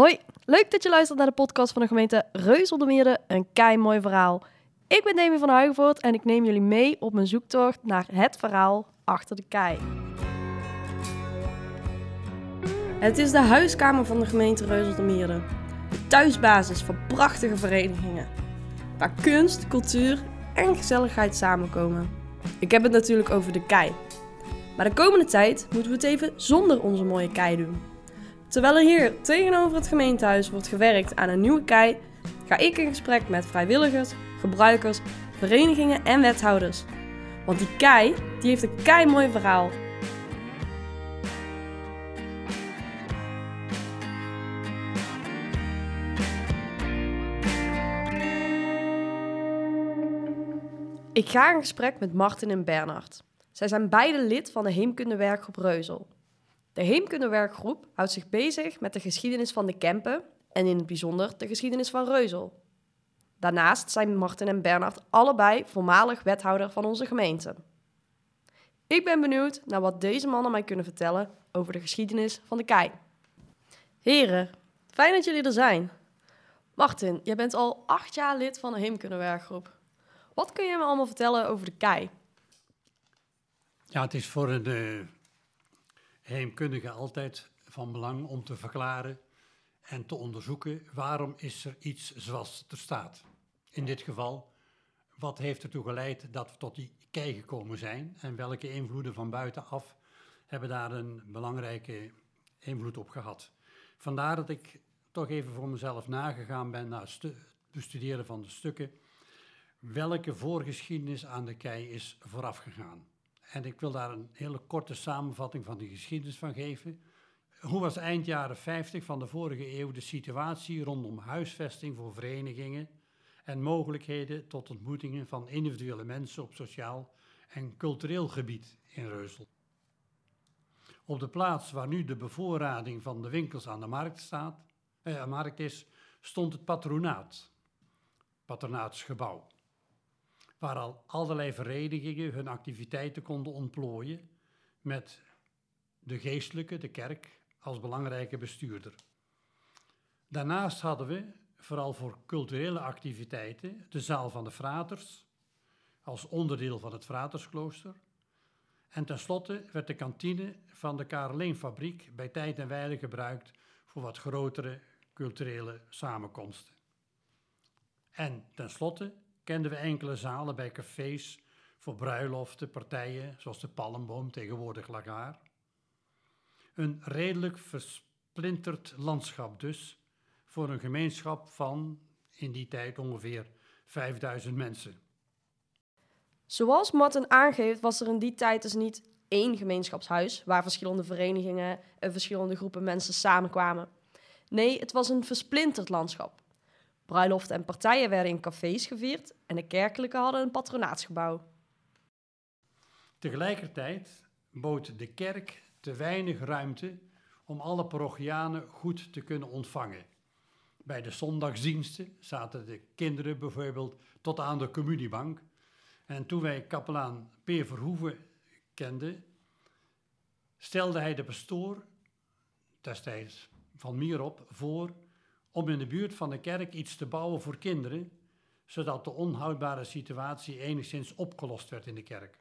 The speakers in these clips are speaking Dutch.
Hoi, leuk dat je luistert naar de podcast van de gemeente Reuzeldermeerde, een kei mooi verhaal. Ik ben Demi van Huigenvoort en ik neem jullie mee op mijn zoektocht naar het verhaal achter de kei. Het is de huiskamer van de gemeente Reuzeldermeerde. De thuisbasis van prachtige verenigingen. Waar kunst, cultuur en gezelligheid samenkomen. Ik heb het natuurlijk over de kei. Maar de komende tijd moeten we het even zonder onze mooie kei doen. Terwijl er hier tegenover het gemeentehuis wordt gewerkt aan een nieuwe kei, ga ik in gesprek met vrijwilligers, gebruikers, verenigingen en wethouders. Want die kei, die heeft een kei mooi verhaal. Ik ga in gesprek met Martin en Bernard. Zij zijn beide lid van de Heemkundewerkgroep Reuzel. De Heemkundewerkgroep houdt zich bezig met de geschiedenis van de Kempen en in het bijzonder de geschiedenis van Reuzel. Daarnaast zijn Martin en Bernard allebei voormalig wethouder van onze gemeente. Ik ben benieuwd naar wat deze mannen mij kunnen vertellen over de geschiedenis van de kei. Heren, fijn dat jullie er zijn. Martin, jij bent al acht jaar lid van de Heemkundewerkgroep. Wat kun je me allemaal vertellen over de kei? Ja, het is voor uh, heemkundige altijd van belang om te verklaren en te onderzoeken waarom is er iets zoals het staat. In dit geval, wat heeft ertoe geleid dat we tot die kei gekomen zijn en welke invloeden van buitenaf hebben daar een belangrijke invloed op gehad. Vandaar dat ik toch even voor mezelf nagegaan ben naar het bestuderen van de stukken welke voorgeschiedenis aan de kei is voorafgegaan. En ik wil daar een hele korte samenvatting van die geschiedenis van geven. Hoe was eind jaren 50 van de vorige eeuw de situatie rondom huisvesting voor verenigingen en mogelijkheden tot ontmoetingen van individuele mensen op sociaal en cultureel gebied in Reuzel? Op de plaats waar nu de bevoorrading van de winkels aan de markt, staat, eh, markt is, stond het patronaat, patronaatsgebouw waar al allerlei verenigingen hun activiteiten konden ontplooien met de geestelijke, de kerk, als belangrijke bestuurder. Daarnaast hadden we, vooral voor culturele activiteiten, de zaal van de fraters, als onderdeel van het fratersklooster. En tenslotte werd de kantine van de Kareleenfabriek bij tijd en wijle gebruikt voor wat grotere culturele samenkomsten. En tenslotte kenden we enkele zalen bij cafés voor bruiloften, partijen, zoals de Palmboom, tegenwoordig Lagaar. Een redelijk versplinterd landschap dus, voor een gemeenschap van in die tijd ongeveer 5000 mensen. Zoals Martin aangeeft, was er in die tijd dus niet één gemeenschapshuis waar verschillende verenigingen en verschillende groepen mensen samenkwamen. Nee, het was een versplinterd landschap. Bruiloften en partijen werden in cafés gevierd en de kerkelijke hadden een patronaatsgebouw. Tegelijkertijd bood de kerk te weinig ruimte om alle parochianen goed te kunnen ontvangen. Bij de zondagsdiensten zaten de kinderen bijvoorbeeld tot aan de communiebank. En toen wij kapelaan P. Verhoeven kenden, stelde hij de pastoor destijds van Mierop voor om in de buurt van de kerk iets te bouwen voor kinderen, zodat de onhoudbare situatie enigszins opgelost werd in de kerk.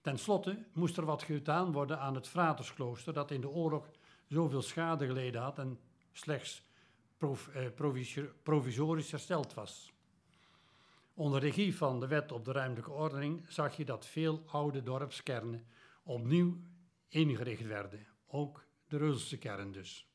Ten slotte moest er wat gedaan worden aan het fratersklooster dat in de oorlog zoveel schade geleden had en slechts eh, provisorisch hersteld was. Onder regie van de wet op de ruimtelijke ordening zag je dat veel oude dorpskernen opnieuw ingericht werden, ook de Reulse kern dus.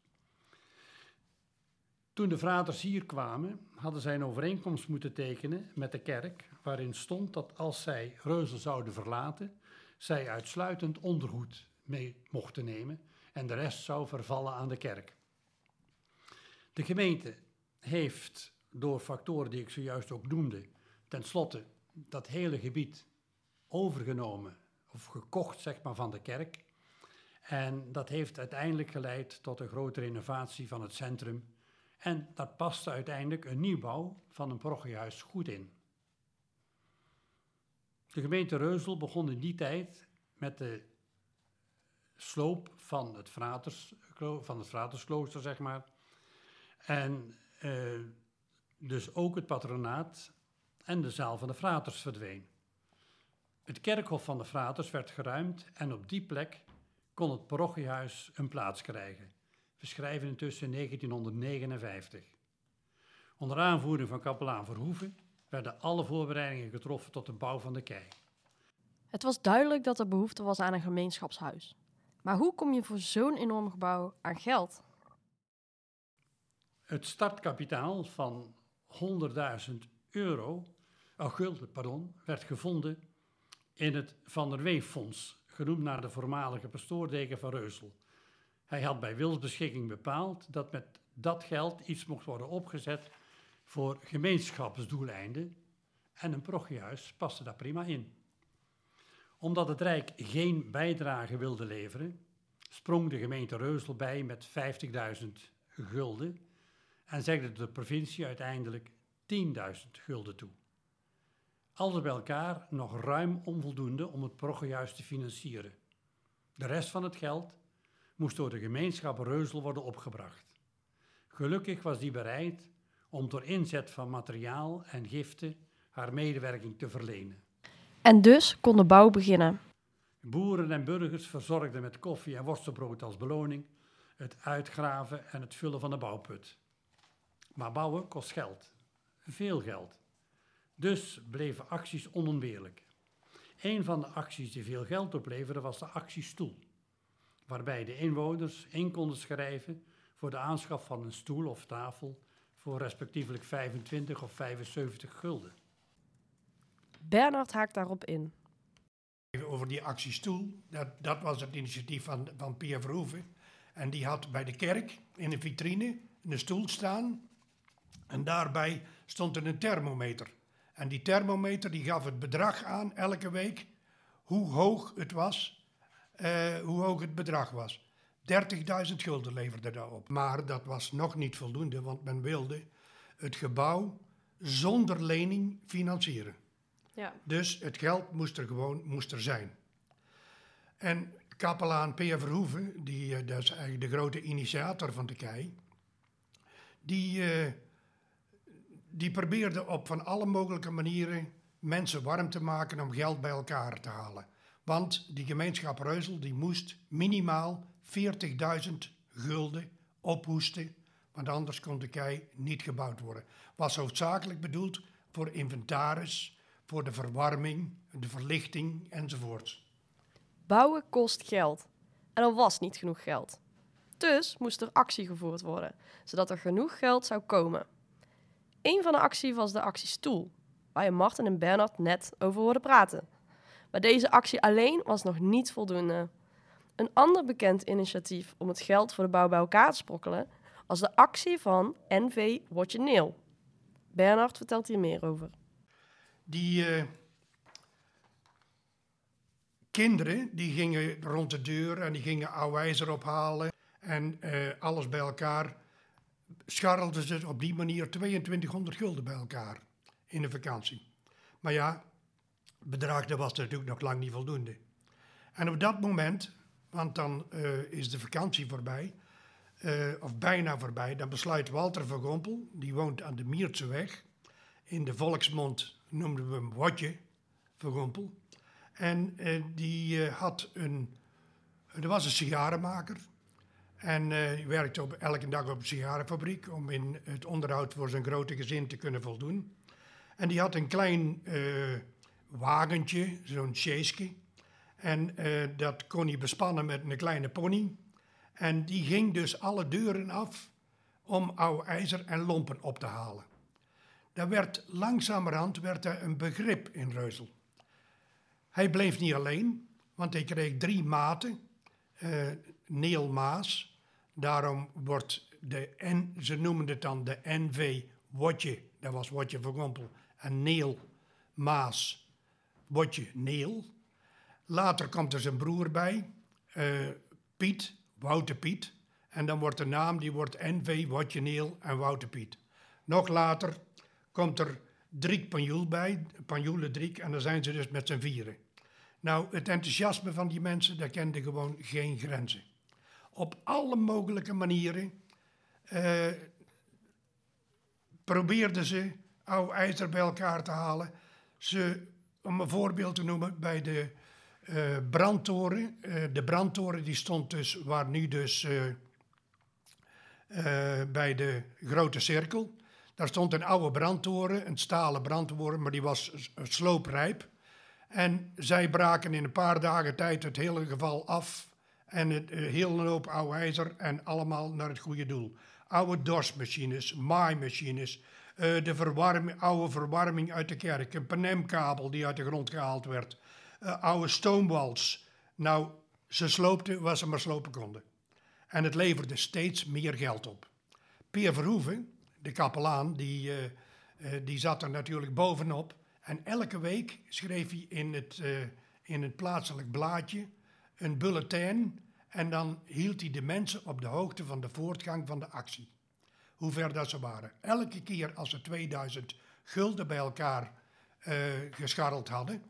Toen de fraters hier kwamen, hadden zij een overeenkomst moeten tekenen met de kerk, waarin stond dat als zij Reuzel zouden verlaten, zij uitsluitend ondergoed mee mochten nemen en de rest zou vervallen aan de kerk. De gemeente heeft door factoren die ik zojuist ook noemde, tenslotte dat hele gebied overgenomen of gekocht zeg maar, van de kerk. En dat heeft uiteindelijk geleid tot een grotere innovatie van het centrum en dat paste uiteindelijk een nieuwbouw van een parochiehuis goed in. De gemeente Reuzel begon in die tijd met de sloop van het Fratersklooster van zeg maar. En eh, dus ook het patronaat en de zaal van de fraters verdween. Het kerkhof van de fraters werd geruimd en op die plek kon het parochiehuis een plaats krijgen. We schrijven intussen 1959. Onder aanvoering van kapelaan Verhoeven werden alle voorbereidingen getroffen tot de bouw van de kei. Het was duidelijk dat er behoefte was aan een gemeenschapshuis. Maar hoe kom je voor zo'n enorm gebouw aan geld? Het startkapitaal van 100.000 euro, oh, gulden, pardon, werd gevonden in het Van der Weeffonds, genoemd naar de voormalige pastoordeken van Reusel. Hij had bij wilsbeschikking bepaald dat met dat geld iets mocht worden opgezet voor gemeenschapsdoeleinden en een prochiehuis paste daar prima in. Omdat het Rijk geen bijdrage wilde leveren, sprong de gemeente Reusel bij met 50.000 gulden en zegde de provincie uiteindelijk 10.000 gulden toe. Alles bij elkaar nog ruim onvoldoende om het prochiehuis te financieren. De rest van het geld moest door de gemeenschap Reusel worden opgebracht. Gelukkig was die bereid om door inzet van materiaal en giften haar medewerking te verlenen. En dus kon de bouw beginnen. Boeren en burgers verzorgden met koffie en worstenbrood als beloning het uitgraven en het vullen van de bouwput. Maar bouwen kost geld, veel geld. Dus bleven acties onontbeerlijk. Een van de acties die veel geld opleverde was de actie Stoel, waarbij de inwoners in konden schrijven voor de aanschaf van een stoel of tafel voor respectievelijk 25 of 75 gulden. Bernard haakt daarop in. Over die actie Stoel, dat, dat was het initiatief van, van Pierre Verhoeven. En die had bij de kerk in de vitrine een stoel staan. En daarbij stond er een thermometer. En die thermometer die gaf het bedrag aan elke week hoe hoog het was, uh, hoe hoog het bedrag was. 30.000 gulden leverde dat op. Maar dat was nog niet voldoende, want men wilde het gebouw zonder lening financieren. Ja. Dus het geld moest er gewoon moest er zijn. En kapelaan Peer Verhoeven, die, uh, dat is eigenlijk de grote initiator van de kei, die, uh, die probeerde op van alle mogelijke manieren mensen warm te maken om geld bij elkaar te halen. Want die gemeenschap Reuzel die moest minimaal 40.000 gulden ophoesten, want anders kon de kei niet gebouwd worden. Was hoofdzakelijk bedoeld voor inventaris, voor de verwarming, de verlichting enzovoort. Bouwen kost geld. En er was niet genoeg geld. Dus moest er actie gevoerd worden, zodat er genoeg geld zou komen. Een van de acties was de actie Stoel, waar je Martin en Bernard net over hoorden praten. Maar deze actie alleen was nog niet voldoende. Een ander bekend initiatief om het geld voor de bouw bij elkaar te sprokkelen was de actie van NV Word je Neel. Bernard vertelt hier meer over. Die uh, kinderen die gingen rond de deur en die gingen oude ijzer ophalen en uh, alles bij elkaar scharrelden ze op die manier 2200 gulden bij elkaar in de vakantie. Maar ja, bedrag dat was natuurlijk nog lang niet voldoende. En op dat moment want dan uh, is de vakantie voorbij, uh, of bijna voorbij. Dan besluit Walter van Gompel, die woont aan de Miertseweg. In de volksmond noemden we hem Wotje van Gompel. En uh, die had een, er was een sigarenmaker. En die werkte op, elke dag op een sigarenfabriek om in het onderhoud voor zijn grote gezin te kunnen voldoen. En die had een klein wagentje, zo'n sjeeske. En uh, dat kon hij bespannen met een kleine pony. En die ging dus alle deuren af om oude ijzer en lompen op te halen. Daar werd langzamerhand werd er een begrip in Reuzel. Hij bleef niet alleen, want hij kreeg drie maten. Uh, Neel Maas, daarom wordt de N, ze noemen het dan de NV Wotje, dat was Wotje van Gompel, en Neel Maas, Wotje Neel. Later komt er zijn broer bij, uh, Piet, Wouter Piet. En dan wordt de naam, die wordt NV Watjeneel en Wouter Piet. Nog later komt er Driek Panjoel bij, Panjoele Driek, en dan zijn ze dus met z'n vieren. Nou, het enthousiasme van die mensen, dat kende gewoon geen grenzen. op alle mogelijke manieren eh, probeerden ze oude ijzer bij elkaar te halen. Ze, om een voorbeeld te noemen, bij de eh, brandtoren. eh, de brandtoren die stond dus, waar nu dus eh, bij de grote cirkel. Daar stond een oude brandtoren, een stalen brandtoren, maar die was slooprijp. En zij braken in een paar dagen tijd het hele geval af. En het uh, hele hoop oude ijzer en allemaal naar het goede doel. Oude dorsmachines, maaimachines, eh, de oude verwarming uit de kerk, een penemkabel die uit de grond gehaald werd, eh, oude stoomwals. Nou, ze sloopten wat ze maar slopen konden. En het leverde steeds meer geld op. Peer Verhoeven, de kapelaan, die, eh, die zat er natuurlijk bovenop. En elke week schreef hij in het, in het plaatselijk blaadje een bulletin. En dan hield hij de mensen op de hoogte van de voortgang van de actie. Hoe ver dat ze waren. Elke keer als ze 2000 gulden bij elkaar eh gescharreld hadden,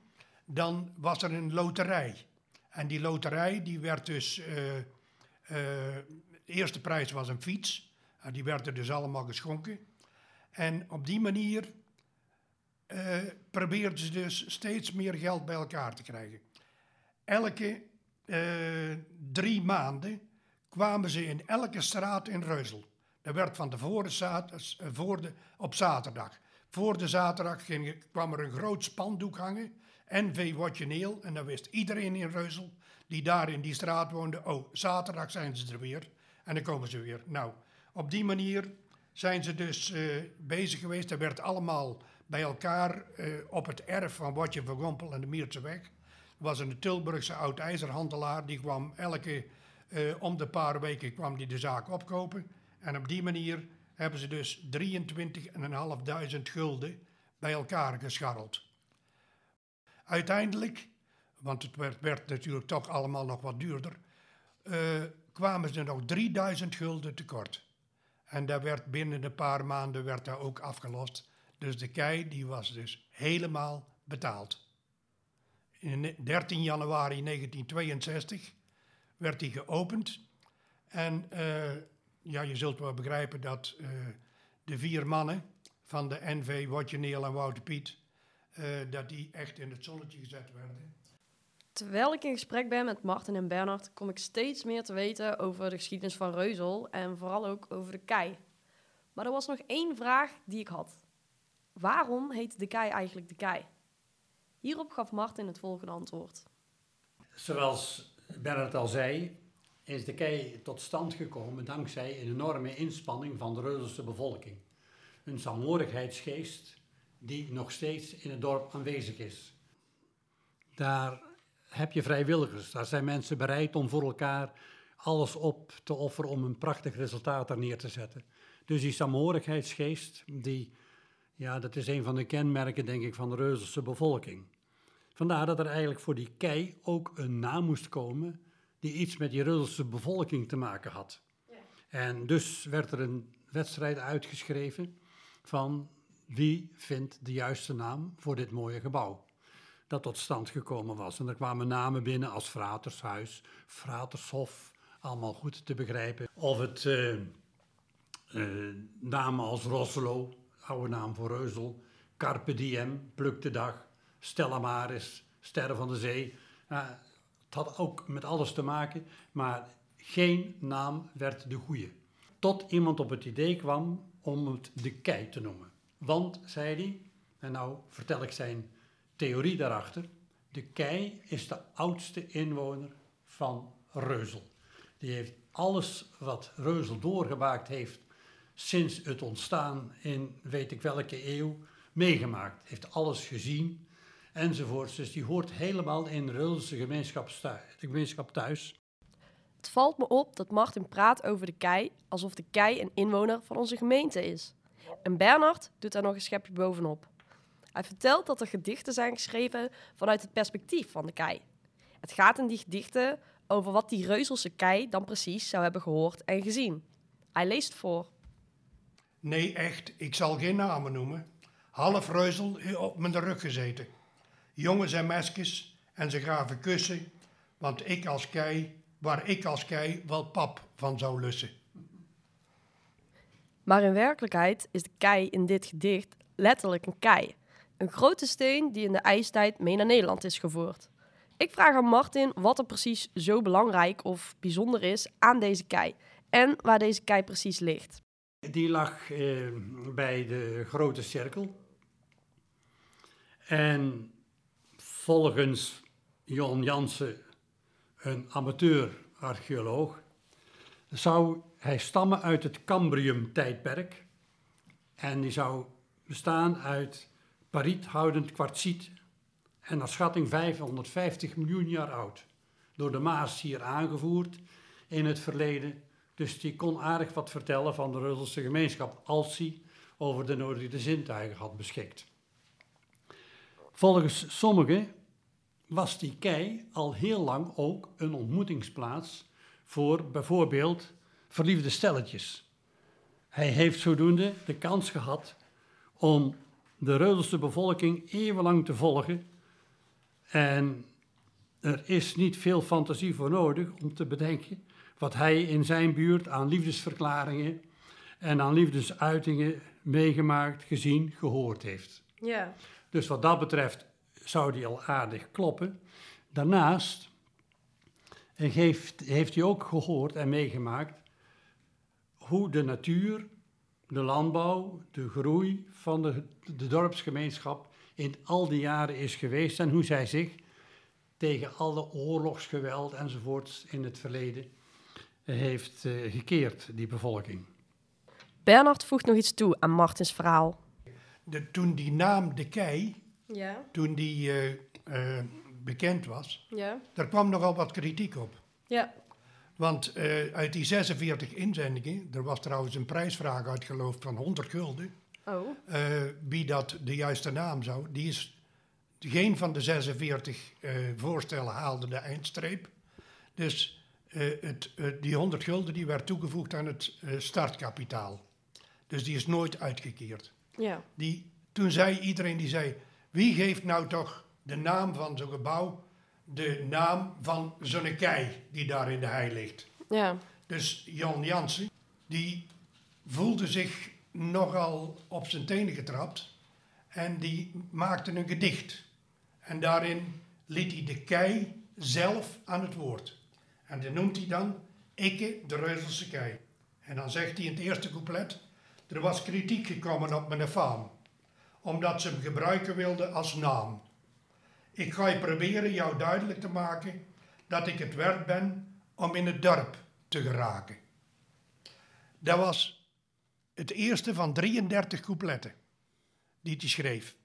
dan was er een loterij. En die loterij die werd dus. eh, eh, de eerste prijs was een fiets. En die werden dus allemaal geschonken. En op die manier probeerden ze dus steeds meer geld bij elkaar te krijgen. Elke drie maanden kwamen ze in elke straat in Reuzel. Er werd van tevoren eh, de, op zaterdag. Voor de zaterdag ging, kwam er een groot spandoek hangen. NV Watjeneel. En dan wist iedereen in Reuzel die daar in die straat woonde. Oh, zaterdag zijn ze er weer. En dan komen ze weer. Nou, op die manier zijn ze dus eh, bezig geweest. Er werd allemaal bij elkaar eh, op het erf van Watje van Gompel en de Miertseweg. Er was een Tilburgse oud-ijzerhandelaar. Die kwam elke, eh, om de paar weken kwam die de zaak opkopen. En op die manier hebben ze dus 23.500 gulden bij elkaar gescharreld. Uiteindelijk, want het werd, werd natuurlijk toch allemaal nog wat duurder, eh, kwamen ze nog 3000 gulden tekort. En dat werd binnen een paar maanden werd dat ook afgelost. Dus de kei die was dus helemaal betaald. In 13 januari 1962 werd die geopend. En eh, ja, je zult wel begrijpen dat eh, de vier mannen van de NV, Wotje Neel en Wouter Piet, eh, dat die echt in het zonnetje gezet werden. Terwijl ik in gesprek ben met Martin en Bernard, kom ik steeds meer te weten over de geschiedenis van Reuzel en vooral ook over de kei. Maar er was nog één vraag die ik had. Waarom heet de kei eigenlijk de kei? Hierop gaf Martin het volgende antwoord. Zoals Bernard al zei, is de kei tot stand gekomen dankzij een enorme inspanning van de Reuzelse bevolking. Een saamhorigheidsgeest die nog steeds in het dorp aanwezig is. Daar heb je vrijwilligers, daar zijn mensen bereid om voor elkaar alles op te offeren om een prachtig resultaat er neer te zetten. Dus die saamhorigheidsgeest, die, ja, dat is een van de kenmerken, denk ik, van de Reuzelse bevolking. Vandaar dat er eigenlijk voor die kei ook een naam moest komen die iets met die Reuzelse bevolking te maken had. En dus werd er een wedstrijd uitgeschreven van wie vindt de juiste naam voor dit mooie gebouw. Dat tot stand gekomen was. En er kwamen namen binnen als Fratershuis, Fratershof, allemaal goed te begrijpen. Of het eh, eh, namen als Rosselo, oude naam voor Reuzel, Carpe Diem, Pluk de Dag, Stella Maris, Sterren van de Zee. Ja, het had ook met alles te maken, maar geen naam werd de goede. Tot iemand op het idee kwam om het de kei te noemen. Want, zei hij, en nou vertel ik zijn theorie daarachter, de kei is de oudste inwoner van Reuzel. Die heeft alles wat Reuzel doorgemaakt heeft sinds het ontstaan in weet ik welke eeuw meegemaakt. Heeft alles gezien enzovoorts. Dus die hoort helemaal in de Reuzelse gemeenschap, de gemeenschap thuis. Het valt me op dat Martin praat over de kei alsof de kei een inwoner van onze gemeente is. En Bernard doet daar nog een schepje bovenop. Hij vertelt dat er gedichten zijn geschreven vanuit het perspectief van de kei. Het gaat in die gedichten over wat die Reuzelse kei dan precies zou hebben gehoord en gezien. Hij leest voor. Nee, echt, ik zal geen namen noemen. Half reuzel op mijn rug gezeten. Jongens en meisjes en ze gaven kussen, want ik als kei waar ik als kei wel pap van zou lussen. Maar in werkelijkheid is de kei in dit gedicht letterlijk een kei. Een grote steen die in de ijstijd mee naar Nederland is gevoerd. Ik vraag aan Martin wat er precies zo belangrijk of bijzonder is aan deze kei. En waar deze kei precies ligt. Die lag eh, bij de grote cirkel. En volgens Jon Jansen, een amateur-archeoloog, zou hij stammen uit het Cambrium-tijdperk. En die zou bestaan uit pariethoudend kwartsiet en naar schatting 550 miljoen jaar oud. Door de Maas hier aangevoerd in het verleden. Dus die kon aardig wat vertellen van de Russelse gemeenschap als hij over de nodige zintuigen had beschikt. Volgens sommigen was die kei al heel lang ook een ontmoetingsplaats voor bijvoorbeeld verliefde stelletjes. Hij heeft zodoende de kans gehad om de Reudelse bevolking eeuwenlang te volgen. En er is niet veel fantasie voor nodig om te bedenken wat hij in zijn buurt aan liefdesverklaringen en aan liefdesuitingen meegemaakt, gezien, gehoord heeft. Ja. Dus wat dat betreft zou die al aardig kloppen. Daarnaast heeft, heeft hij ook gehoord en meegemaakt hoe de natuur, de landbouw, de groei van de, de dorpsgemeenschap in al die jaren is geweest en hoe zij zich tegen alle oorlogsgeweld enzovoorts in het verleden heeft uh, gekeerd, die bevolking. Bernard voegt nog iets toe aan Martins verhaal. De, toen die naam De Kei, Ja. toen die uh, uh, bekend was, Ja. daar kwam nogal wat kritiek op. Ja. Want uit die 46 inzendingen, er was trouwens een prijsvraag uitgeloofd van 100 gulden, Oh. wie dat de juiste naam zou, die is, geen van de 46 voorstellen haalde de eindstreep. Dus het, die 100 gulden die werd toegevoegd aan het startkapitaal. Dus die is nooit uitgekeerd. Ja. Die, toen zei iedereen, die zei, wie geeft nou toch de naam van zo'n gebouw, de naam van zo'n kei die daar in de hei ligt. Ja. Dus Jan Jansen, die voelde zich nogal op zijn tenen getrapt en die maakte een gedicht. En daarin liet hij de kei zelf aan het woord. En dat noemt hij dan Ikke de Reuzelse kei. En dan zegt hij in het eerste couplet: Er was kritiek gekomen op mijn faam, omdat ze hem gebruiken wilden als naam. Ik ga je proberen jou duidelijk te maken dat ik het werk ben om in het dorp te geraken. Dat was het eerste van 33 coupletten die hij schreef.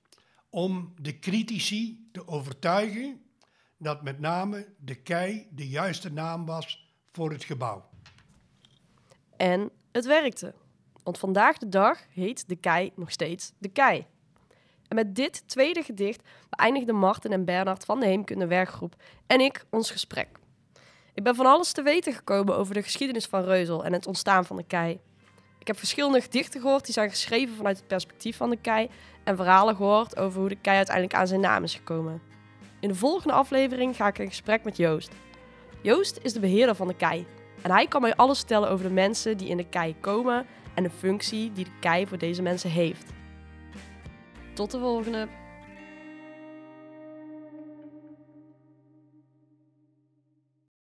Om de critici te overtuigen dat met name de kei de juiste naam was voor het gebouw. En het werkte. Want vandaag de dag heet de kei nog steeds de kei. En met dit tweede gedicht beëindigden Martin en Bernard van de Heemkunde Werkgroep en ik ons gesprek. Ik ben van alles te weten gekomen over de geschiedenis van Reuzel en het ontstaan van de kei. Ik heb verschillende gedichten gehoord die zijn geschreven vanuit het perspectief van de kei en verhalen gehoord over hoe de kei uiteindelijk aan zijn naam is gekomen. In de volgende aflevering ga ik in gesprek met Joost. Joost is de beheerder van de kei en hij kan mij alles vertellen over de mensen die in de kei komen en de functie die de kei voor deze mensen heeft. Tot de volgende!